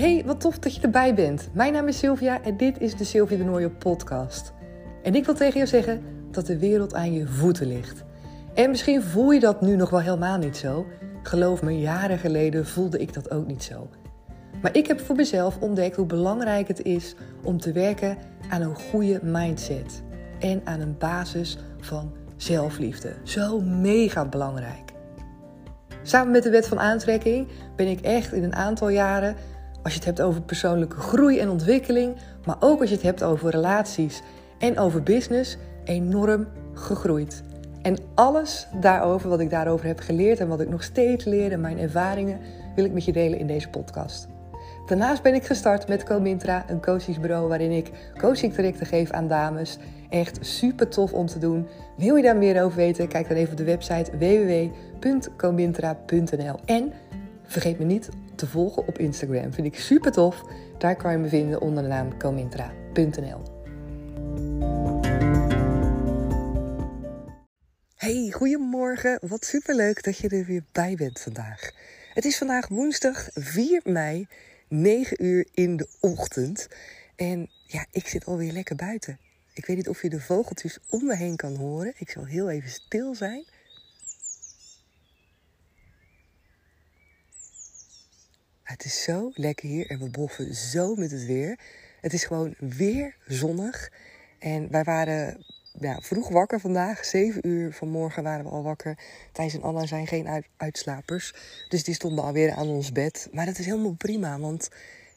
Hey, wat tof dat je erbij bent. Mijn naam is Sylvia en dit is de Sylvia de Nooie podcast. En ik wil tegen jou zeggen dat de wereld aan je voeten ligt. En misschien voel je dat nu nog wel helemaal niet zo. Geloof me, jaren geleden voelde ik dat ook niet zo. Maar ik heb voor mezelf ontdekt hoe belangrijk het is om te werken aan een goede mindset. En aan een basis van zelfliefde. Zo mega belangrijk. Samen met de wet van aantrekking ben ik echt in een aantal jaren, als je het hebt over persoonlijke groei en ontwikkeling, maar ook als je het hebt over relaties en over business, enorm gegroeid. En alles daarover, wat ik daarover heb geleerd en wat ik nog steeds leer en mijn ervaringen, wil ik met je delen in deze podcast. Daarnaast ben ik gestart met Comintra, een coachingsbureau waarin ik coachingtrajecten geef aan dames. Echt super tof om te doen. Wil je daar meer over weten? Kijk dan even op de website www.comintra.nl. En vergeet me niet te volgen op Instagram. Vind ik super tof. Daar kan je me vinden onder de naam comintra.nl. Hey, goedemorgen. Wat superleuk dat je er weer bij bent vandaag. Het is vandaag woensdag 4 mei 9 uur in de ochtend. En ja, ik zit alweer lekker buiten. Ik weet niet of je de vogeltjes om me heen kan horen. Ik zal heel even stil zijn. Het is zo lekker hier en we boffen zo met het weer. Het is gewoon weer zonnig. En wij waren ja, vroeg wakker vandaag. 7 uur vanmorgen waren we al wakker. Thijs en Anna zijn geen uitslapers. Dus die stonden alweer aan ons bed. Maar dat is helemaal prima, want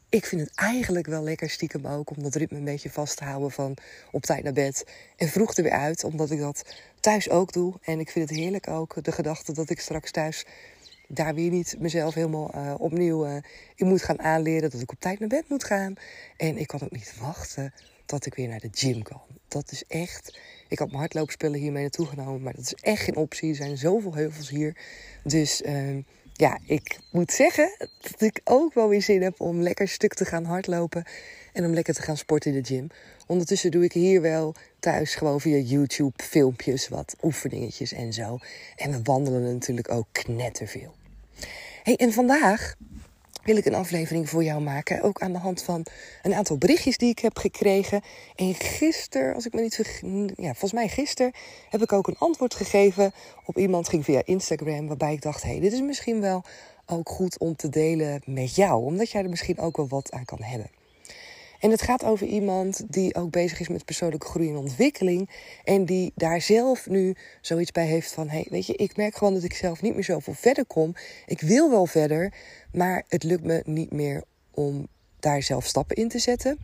ik vind het eigenlijk wel lekker stiekem ook... om dat ritme een beetje vast te houden van op tijd naar bed. En vroeg er weer uit, omdat ik dat thuis ook doe. En ik vind het heerlijk ook, de gedachte dat ik straks thuis... daar weer niet mezelf helemaal uh, opnieuw uh, moet gaan aanleren. Dat ik op tijd naar bed moet gaan. En ik kan ook niet wachten dat ik weer naar de gym kan. Dat is echt. Ik had mijn hardloopspullen hiermee naartoe genomen, maar dat is echt geen optie. Er zijn zoveel heuvels hier. Dus uh, ja, ik moet zeggen dat ik ook wel weer zin heb om lekker stuk te gaan hardlopen. En om lekker te gaan sporten in de gym. Ondertussen doe ik hier wel thuis gewoon via YouTube filmpjes, wat oefeningetjes en zo. En we wandelen natuurlijk ook knetterveel. Hey, en vandaag wil ik een aflevering voor jou maken. Ook aan de hand van een aantal berichtjes die ik heb gekregen. En gisteren, als ik me niet vergis, ja, volgens mij gisteren, heb ik ook een antwoord gegeven op iemand, ging via Instagram, waarbij ik dacht: hé, hey, dit is misschien wel ook goed om te delen met jou, omdat jij er misschien ook wel wat aan kan hebben. En het gaat over iemand die ook bezig is met persoonlijke groei en ontwikkeling. En die daar zelf nu zoiets bij heeft van: hey, weet je, ik merk gewoon dat ik zelf niet meer zoveel verder kom. Ik wil wel verder, maar het lukt me niet meer om daar zelf stappen in te zetten.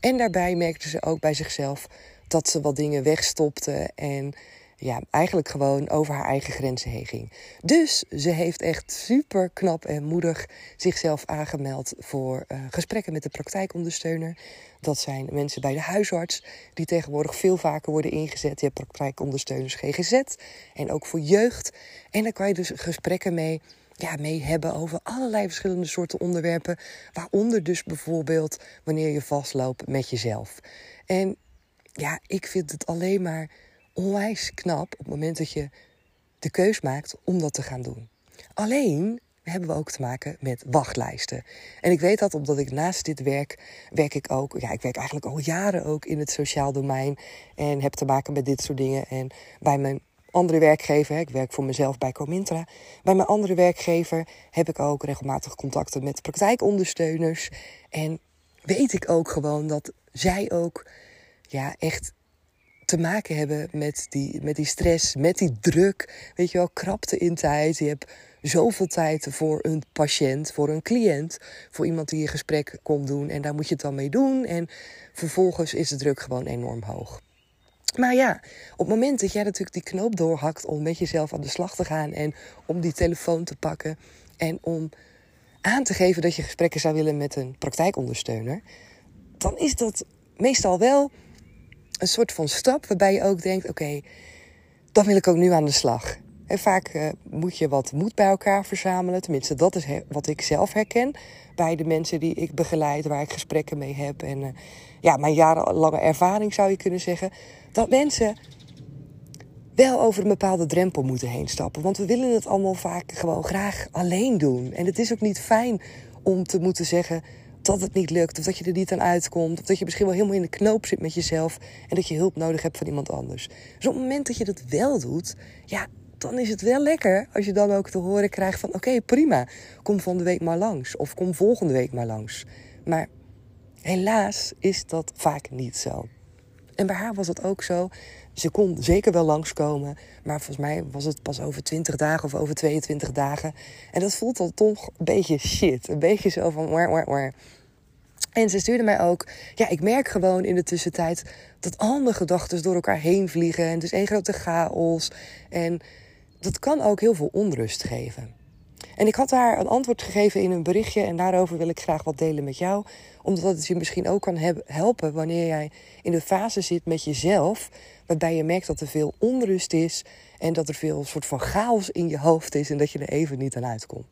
En daarbij merkte ze ook bij zichzelf dat ze wat dingen wegstopte en ja, eigenlijk gewoon over haar eigen grenzen heen ging. Dus ze heeft echt super knap en moedig zichzelf aangemeld voor uh, gesprekken met de praktijkondersteuner. Dat zijn mensen bij de huisarts, die tegenwoordig veel vaker worden ingezet. Je hebt praktijkondersteuners GGZ en ook voor jeugd. En daar kan je dus gesprekken mee ja, mee hebben over allerlei verschillende soorten onderwerpen. Waaronder dus bijvoorbeeld wanneer je vastloopt met jezelf. En ja, ik vind het alleen maar onwijs knap op het moment dat je de keus maakt om dat te gaan doen. Alleen hebben we ook te maken met wachtlijsten. En ik weet dat omdat ik naast dit werk, werk ik ook, ja, ik werk eigenlijk al jaren ook in het sociaal domein en heb te maken met dit soort dingen. En bij mijn andere werkgever, ik werk voor mezelf bij Comintra, bij mijn andere werkgever heb ik ook regelmatig contacten met praktijkondersteuners. En weet ik ook gewoon dat zij ook ja, echt te maken hebben met die, met die stress, met die druk. Weet je wel, krapte in tijd. Je hebt zoveel tijd voor een patiënt, voor een cliënt, voor iemand die een gesprek komt doen. En daar moet je het dan mee doen. En vervolgens is de druk gewoon enorm hoog. Maar ja, op het moment dat jij natuurlijk die knoop doorhakt om met jezelf aan de slag te gaan en om die telefoon te pakken en om aan te geven dat je gesprekken zou willen met een praktijkondersteuner, dan is dat meestal wel een soort van stap waarbij je ook denkt: oké, dan wil ik ook nu aan de slag. En vaak uh, moet je wat moed bij elkaar verzamelen. Tenminste, dat is wat ik zelf herken bij de mensen die ik begeleid, waar ik gesprekken mee heb. En uh, ja, mijn jarenlange ervaring zou je kunnen zeggen. Dat mensen wel over een bepaalde drempel moeten heen stappen. Want we willen het allemaal vaak gewoon graag alleen doen. En het is ook niet fijn om te moeten zeggen: dat het niet lukt, of dat je er niet aan uitkomt, of dat je misschien wel helemaal in de knoop zit met jezelf en dat je hulp nodig hebt van iemand anders. Dus op het moment dat je dat wel doet, ja, dan is het wel lekker als je dan ook te horen krijgt van oké, prima, kom van de week maar langs of kom volgende week maar langs. Maar helaas is dat vaak niet zo. En bij haar was dat ook zo. Ze kon zeker wel langskomen, maar volgens mij was het pas over 20 dagen of over 22 dagen. En dat voelt dan toch een beetje shit. Een beetje zo van waar, waar, waar. En ze stuurde mij ook, ja, ik merk gewoon in de tussentijd dat alle gedachten door elkaar heen vliegen. En is één grote chaos. En dat kan ook heel veel onrust geven. En ik had haar een antwoord gegeven in een berichtje en daarover wil ik graag wat delen met jou. Omdat het je misschien ook kan helpen wanneer jij in de fase zit met jezelf, waarbij je merkt dat er veel onrust is en dat er veel soort van chaos in je hoofd is en dat je er even niet aan uitkomt.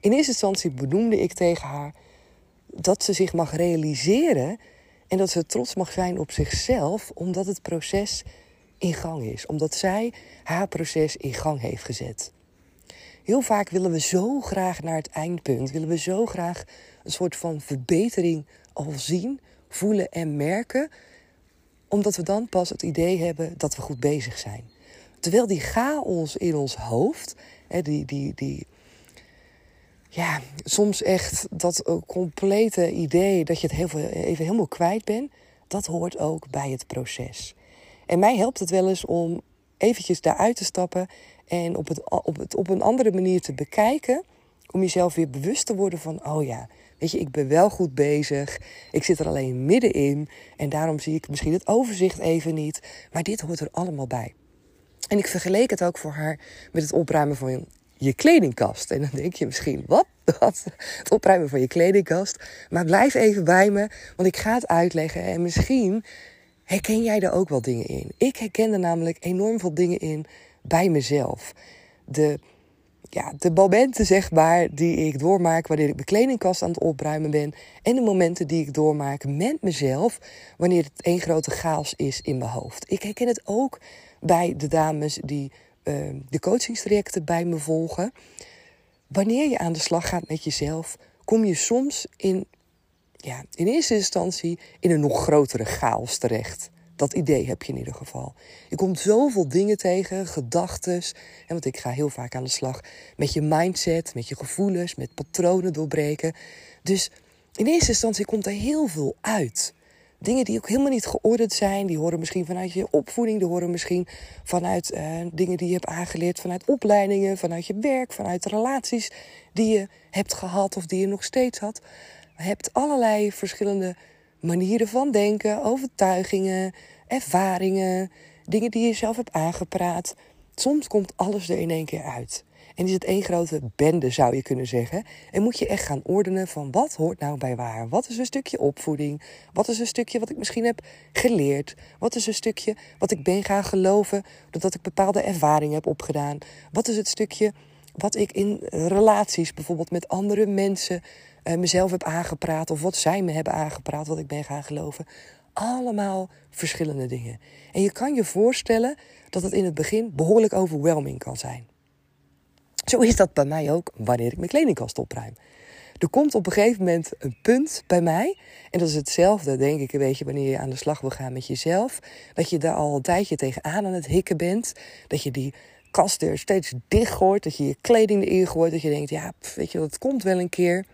In eerste instantie benoemde ik tegen haar dat ze zich mag realiseren en dat ze trots mag zijn op zichzelf, omdat het proces in gang is. Omdat zij haar proces in gang heeft gezet. Heel vaak willen we zo graag naar het eindpunt, willen we zo graag een soort van verbetering al zien, voelen en merken, omdat we dan pas het idee hebben dat we goed bezig zijn. Terwijl die chaos in ons hoofd, die, die, die, ja, soms echt dat complete idee dat je het heel even helemaal kwijt bent, dat hoort ook bij het proces. En mij helpt het wel eens om eventjes daaruit te stappen en op, het, op, het, op een andere manier te bekijken. Om jezelf weer bewust te worden van, oh ja, weet je, ik ben wel goed bezig. Ik zit er alleen middenin. En daarom zie ik misschien het overzicht even niet. Maar dit hoort er allemaal bij. En ik vergeleek het ook voor haar met het opruimen van je kledingkast. En dan denk je misschien, wat? wat? Het opruimen van je kledingkast. Maar blijf even bij me, want ik ga het uitleggen. En misschien herken jij er ook wel dingen in. Ik herken er namelijk enorm veel dingen in bij mezelf. De, ja, de momenten, zeg maar, die ik doormaak wanneer ik mijn kledingkast aan het opruimen ben. En de momenten die ik doormaak met mezelf wanneer het één grote chaos is in mijn hoofd. Ik herken het ook bij de dames die uh, de coachingstrajecten bij me volgen. Wanneer je aan de slag gaat met jezelf, kom je soms in, ja, in eerste instantie in een nog grotere chaos terecht. Dat idee heb je in ieder geval. Je komt zoveel dingen tegen, gedachten. Want ik ga heel vaak aan de slag met je mindset, met je gevoelens, met patronen doorbreken. Dus in eerste instantie komt er heel veel uit. Dingen die ook helemaal niet geordend zijn. Die horen misschien vanuit je opvoeding. Die horen misschien vanuit uh, dingen die je hebt aangeleerd. Vanuit opleidingen, vanuit je werk, vanuit relaties die je hebt gehad of die je nog steeds had. Je hebt allerlei verschillende manieren van denken, overtuigingen, ervaringen, dingen die je zelf hebt aangepraat. Soms komt alles er in één keer uit. En is het één grote bende, zou je kunnen zeggen. En moet je echt gaan ordenen van wat hoort nou bij waar? Wat is een stukje opvoeding? Wat is een stukje wat ik misschien heb geleerd? Wat is een stukje wat ik ben gaan geloven doordat ik bepaalde ervaringen heb opgedaan? Wat is het stukje wat ik in relaties, bijvoorbeeld met andere mensen, mezelf heb aangepraat of wat zij me hebben aangepraat, wat ik ben gaan geloven. Allemaal verschillende dingen. En je kan je voorstellen dat het in het begin behoorlijk overwhelming kan zijn. Zo is dat bij mij ook wanneer ik mijn kledingkast opruim. Er komt op een gegeven moment een punt bij mij. En dat is hetzelfde, denk ik, een beetje wanneer je aan de slag wil gaan met jezelf. Dat je daar al een tijdje tegenaan aan het hikken bent. Dat je die kast er steeds dicht gooit. Dat je je kleding erin gooit. Dat je denkt, ja, weet je, dat komt wel een keer.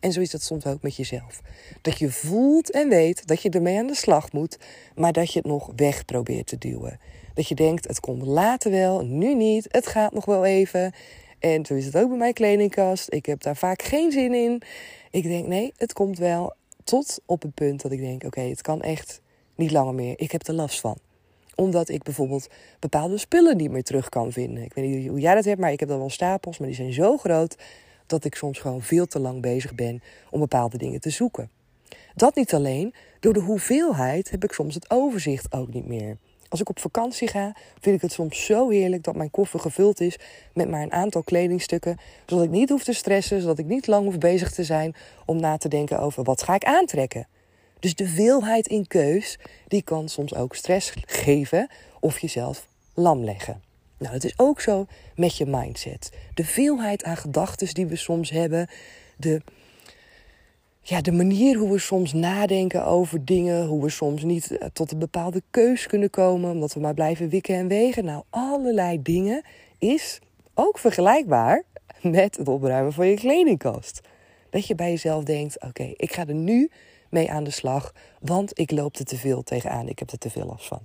En zo is dat soms ook met jezelf. Dat je voelt en weet dat je ermee aan de slag moet, maar dat je het nog weg probeert te duwen. Dat je denkt, het komt later wel, nu niet, het gaat nog wel even. En zo is het ook bij mijn kledingkast. Ik heb daar vaak geen zin in. Ik denk, nee, het komt wel. Tot op het punt dat ik denk, oké, het kan echt niet langer meer. Ik heb er last van omdat ik bijvoorbeeld bepaalde spullen niet meer terug kan vinden. Ik weet niet hoe jij dat hebt, maar ik heb dan wel stapels, maar die zijn zo groot dat ik soms gewoon veel te lang bezig ben om bepaalde dingen te zoeken. Dat niet alleen, door de hoeveelheid heb ik soms het overzicht ook niet meer. Als ik op vakantie ga, vind ik het soms zo heerlijk dat mijn koffer gevuld is met maar een aantal kledingstukken, zodat ik niet hoef te stressen, zodat ik niet lang hoef bezig te zijn om na te denken over wat ga ik aantrekken. Dus de veelheid in keus, die kan soms ook stress geven of jezelf lam leggen. Nou, het is ook zo met je mindset. De veelheid aan gedachten die we soms hebben, de, ja, de manier hoe we soms nadenken over dingen, hoe we soms niet eh, tot een bepaalde keus kunnen komen, omdat we maar blijven wikken en wegen. Nou, allerlei dingen is ook vergelijkbaar met het opruimen van je kledingkast. Dat je bij jezelf denkt: oké, ik ga er nu mee aan de slag, want ik loop er te veel tegenaan. Ik heb er te veel last van.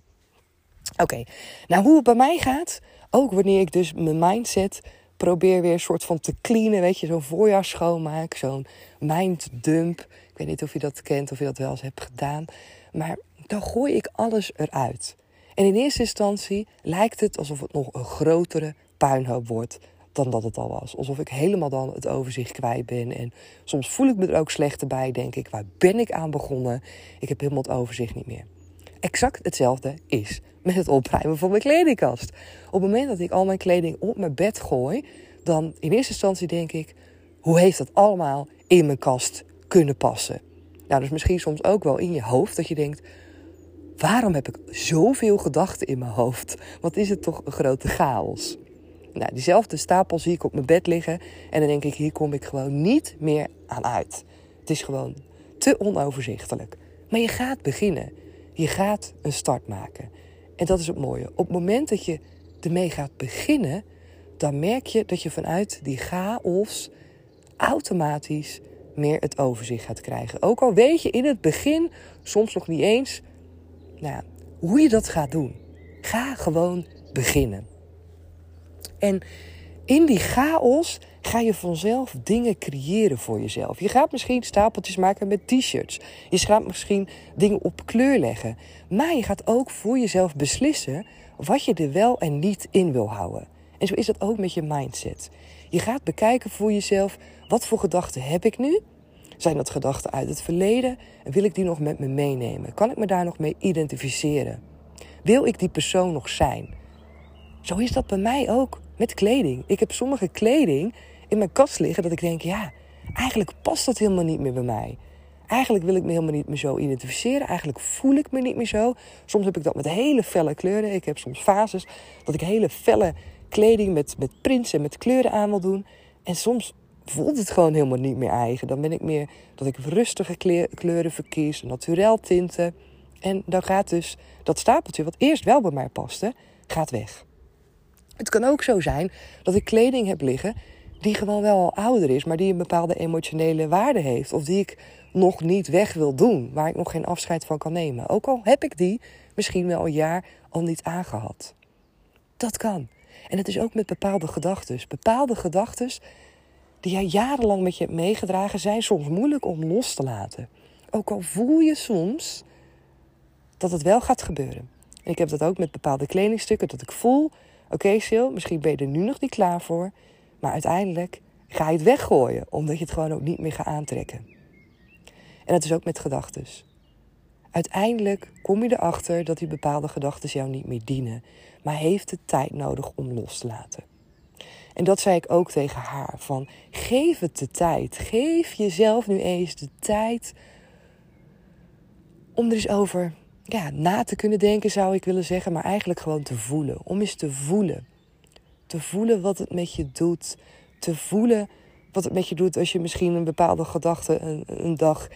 Oké, nou hoe het bij mij gaat, ook wanneer ik dus mijn mindset probeer weer een soort van te cleanen, weet je, zo'n voorjaar schoonmaak, zo'n minddump. Ik weet niet of je dat kent, of je dat wel eens hebt gedaan, maar dan gooi ik alles eruit. En in eerste instantie lijkt het alsof het nog een grotere puinhoop wordt dan dat het al was. Alsof ik helemaal dan het overzicht kwijt ben. En soms voel ik me er ook slechter bij. Denk ik, waar ben ik aan begonnen? Ik heb helemaal het overzicht niet meer. Exact hetzelfde is met het opruimen van mijn kledingkast. Op het moment dat ik al mijn kleding op mijn bed gooi, dan in eerste instantie denk ik: hoe heeft dat allemaal in mijn kast kunnen passen? Nou, dus misschien soms ook wel in je hoofd dat je denkt: waarom heb ik zoveel gedachten in mijn hoofd? Wat is het toch een grote chaos? Nou, diezelfde stapel zie ik op mijn bed liggen en dan denk ik: hier kom ik gewoon niet meer aan uit. Het is gewoon te onoverzichtelijk. Maar je gaat beginnen. Je gaat een start maken. En dat is het mooie. Op het moment dat je ermee gaat beginnen, dan merk je dat je vanuit die chaos automatisch meer het overzicht gaat krijgen. Ook al weet je in het begin soms nog niet eens nou hoe je dat gaat doen. Ga gewoon beginnen. En in die chaos ga je vanzelf dingen creëren voor jezelf. Je gaat misschien stapeltjes maken met t-shirts. Je gaat misschien dingen op kleur leggen. Maar je gaat ook voor jezelf beslissen wat je er wel en niet in wil houden. En zo is dat ook met je mindset. Je gaat bekijken voor jezelf, wat voor gedachten heb ik nu? Zijn dat gedachten uit het verleden? En wil ik die nog met me meenemen? Kan ik me daar nog mee identificeren? Wil ik die persoon nog zijn? Zo is dat bij mij ook met kleding. Ik heb sommige kleding in mijn kast liggen dat ik denk, ja, eigenlijk past dat helemaal niet meer bij mij. Eigenlijk wil ik me helemaal niet meer zo identificeren. Eigenlijk voel ik me niet meer zo. Soms heb ik dat met hele felle kleuren. Ik heb soms fases dat ik hele felle kleding met, met prints en met kleuren aan wil doen. En soms voelt het gewoon helemaal niet meer eigen. Dan ben ik meer dat ik rustige kleuren verkies, naturel tinten. En dan gaat dus dat stapeltje, wat eerst wel bij mij paste, gaat weg. Het kan ook zo zijn dat ik kleding heb liggen die gewoon wel al ouder is, maar die een bepaalde emotionele waarde heeft. Of die ik nog niet weg wil doen, waar ik nog geen afscheid van kan nemen. Ook al heb ik die misschien wel een jaar al niet aangehad. Dat kan. En het is ook met bepaalde gedachten. Bepaalde gedachten die jij jarenlang met je hebt meegedragen, zijn soms moeilijk om los te laten. Ook al voel je soms dat het wel gaat gebeuren. En ik heb dat ook met bepaalde kledingstukken, dat ik voel Oké, okay, Sil, misschien ben je er nu nog niet klaar voor. Maar uiteindelijk ga je het weggooien, omdat je het gewoon ook niet meer gaat aantrekken. En dat is ook met gedachten. Uiteindelijk kom je erachter dat die bepaalde gedachten jou niet meer dienen, maar heeft het tijd nodig om los te laten. En dat zei ik ook tegen haar: van geef het de tijd. Geef jezelf nu eens de tijd om er eens over ja, na te kunnen denken, zou ik willen zeggen, maar eigenlijk gewoon te voelen. Om eens te voelen. Te voelen wat het met je doet. Te voelen wat het met je doet als je misschien een bepaalde gedachte een, een dag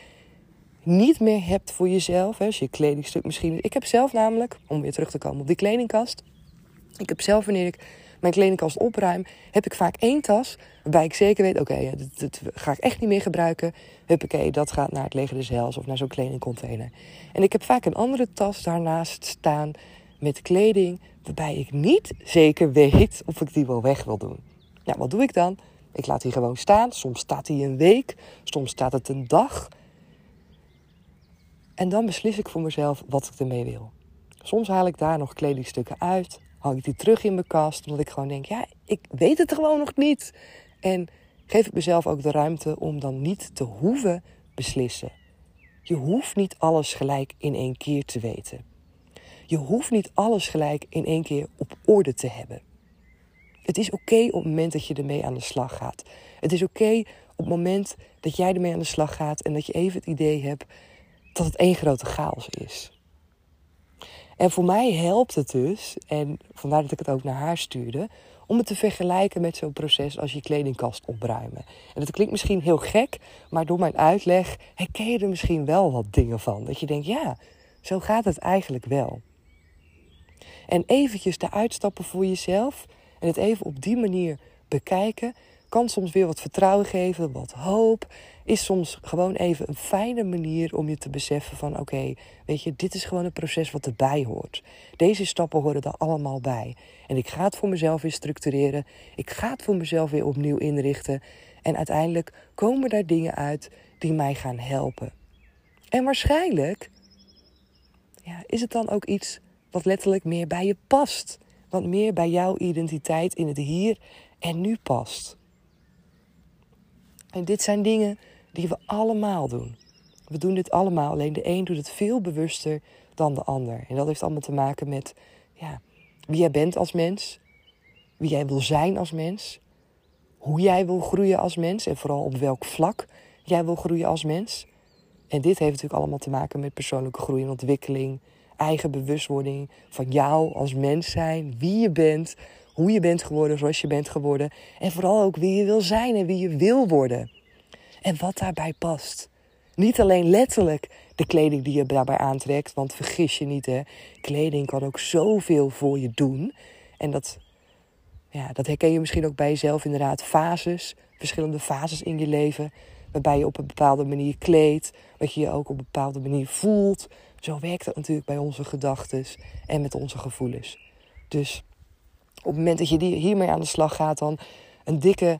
niet meer hebt voor jezelf. Als je kledingstuk misschien. Ik heb zelf namelijk, om weer terug te komen op die kledingkast. Ik heb zelf wanneer ik mijn kledingkast opruim, heb ik vaak één tas waarbij ik zeker weet: oké, dat, ga ik echt niet meer gebruiken. Huppakee, dat gaat naar het leger des Hels of naar zo'n kledingcontainer. En ik heb vaak een andere tas daarnaast staan met kleding waarbij ik niet zeker weet of ik die wel weg wil doen. Nou, wat doe ik dan? Ik laat die gewoon staan. Soms staat die een week, soms staat het een dag. En dan beslis ik voor mezelf wat ik ermee wil. Soms haal ik daar nog kledingstukken uit hang ik die terug in mijn kast. Omdat ik gewoon denk, ja, ik weet het gewoon nog niet. En geef ik mezelf ook de ruimte om dan niet te hoeven beslissen. Je hoeft niet alles gelijk in één keer te weten. Je hoeft niet alles gelijk in één keer op orde te hebben. Het is oké op het moment dat je ermee aan de slag gaat. Het is oké op het moment dat jij ermee aan de slag gaat en dat je even het idee hebt dat het één grote chaos is. En voor mij helpt het dus, en vandaar dat ik het ook naar haar stuurde, om het te vergelijken met zo'n proces als je kledingkast opruimen. En dat klinkt misschien heel gek, maar door mijn uitleg herken je er misschien wel wat dingen van. Dat je denkt, ja, zo gaat het eigenlijk wel. En eventjes de uitstappen voor jezelf en het even op die manier bekijken, kan soms weer wat vertrouwen geven, wat hoop. Is soms gewoon even een fijne manier om je te beseffen van oké, weet je, dit is gewoon een proces wat erbij hoort. Deze stappen horen er allemaal bij. En ik ga het voor mezelf weer structureren. Ik ga het voor mezelf weer opnieuw inrichten. En uiteindelijk komen daar dingen uit die mij gaan helpen. En waarschijnlijk ja, is het dan ook iets wat letterlijk meer bij je past. Wat meer bij jouw identiteit in het hier en nu past. En dit zijn dingen die we allemaal doen. We doen dit allemaal, alleen de een doet het veel bewuster dan de ander. En dat heeft allemaal te maken met ja, wie jij bent als mens, wie jij wil zijn als mens, hoe jij wil groeien als mens en vooral op welk vlak jij wil groeien als mens. En dit heeft natuurlijk allemaal te maken met persoonlijke groei en ontwikkeling, eigen bewustwording van jou als mens zijn, wie je bent, hoe je bent geworden zoals je bent geworden. En vooral ook wie je wil zijn en wie je wil worden. En wat daarbij past. Niet alleen letterlijk de kleding die je daarbij aantrekt, want vergis je niet, hè. Kleding kan ook zoveel voor je doen. En dat, ja, dat herken je misschien ook bij jezelf inderdaad. Fases, verschillende fases in je leven. Waarbij je op een bepaalde manier kleedt. Wat je je ook op een bepaalde manier voelt. Zo werkt het natuurlijk bij onze gedachten en met onze gevoelens. Dus op het moment dat je hiermee aan de slag gaat, dan een dikke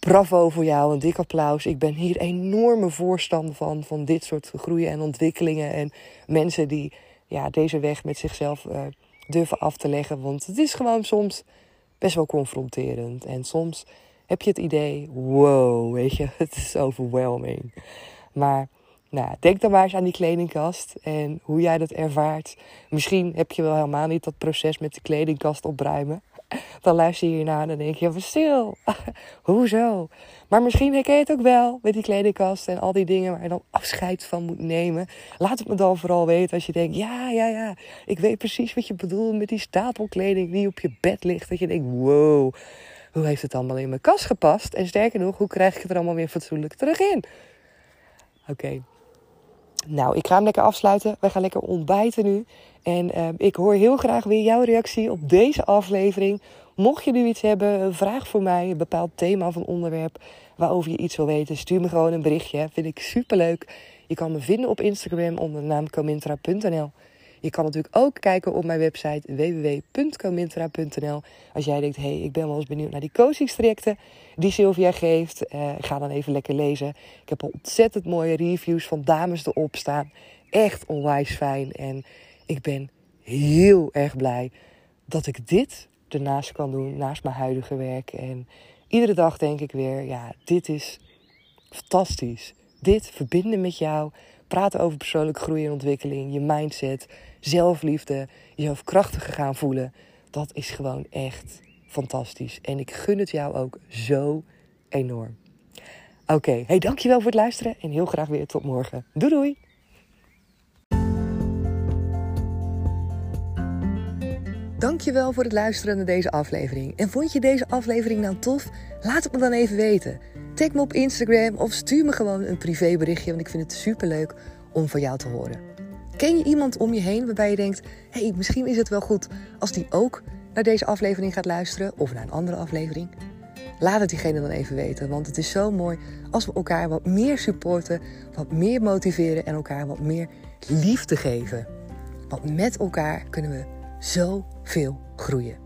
bravo voor jou, een dik applaus. Ik ben hier enorme voorstander van, van dit soort groeien en ontwikkelingen. En mensen die ja, deze weg met zichzelf uh, durven af te leggen. Want het is gewoon soms best wel confronterend. En soms heb je het idee, wow, weet je, het is overwhelming. Maar nou, denk dan maar eens aan die kledingkast en hoe jij dat ervaart. Misschien heb je wel helemaal niet dat proces met de kledingkast opruimen. Dan luister je hiernaar en dan denk je, stil, hoezo? Maar misschien herken je het ook wel met die kledingkast en al die dingen waar je dan afscheid van moet nemen. Laat het me dan vooral weten als je denkt, ja, ja, ja, ik weet precies wat je bedoelt met die stapelkleding die op je bed ligt. Dat je denkt, wow, hoe heeft het allemaal in mijn kast gepast? En sterker nog, hoe krijg ik het er allemaal weer fatsoenlijk terug in? Oké, nou, ik ga hem lekker afsluiten. Wij gaan lekker ontbijten nu. En uh, ik hoor heel graag weer jouw reactie op deze aflevering. Mocht je nu iets hebben, een vraag voor mij, een bepaald thema of een onderwerp waarover je iets wil weten, stuur me gewoon een berichtje. Vind ik superleuk. Je kan me vinden op Instagram onder de naam comintra.nl. Je kan natuurlijk ook kijken op mijn website www.comintra.nl. Als jij denkt, hé, hey, ik ben wel eens benieuwd naar die coachingstrajecten die Sylvia geeft. Uh, ga dan even lekker lezen. Ik heb al ontzettend mooie reviews van dames erop staan. Echt onwijs fijn. En ik ben heel erg blij dat ik dit ernaast kan doen, naast mijn huidige werk. En iedere dag denk ik weer, ja, dit is fantastisch. Dit verbinden met jou, praten over persoonlijke groei en ontwikkeling, je mindset, zelfliefde, jezelf krachtiger gaan voelen. Dat is gewoon echt fantastisch. En ik gun het jou ook zo enorm. Oké, hey, dankjewel voor het luisteren en heel graag weer tot morgen. Doei doei! Dankjewel voor het luisteren naar deze aflevering. En vond je deze aflevering nou tof? Laat het me dan even weten. Tag me op Instagram of stuur me gewoon een privéberichtje, want ik vind het superleuk om van jou te horen. Ken je iemand om je heen waarbij je denkt: hé, hey, misschien is het wel goed als die ook naar deze aflevering gaat luisteren of naar een andere aflevering? Laat het diegene dan even weten, want het is zo mooi als we elkaar wat meer supporten, wat meer motiveren en elkaar wat meer liefde geven. Want met elkaar kunnen we zoveel groeien.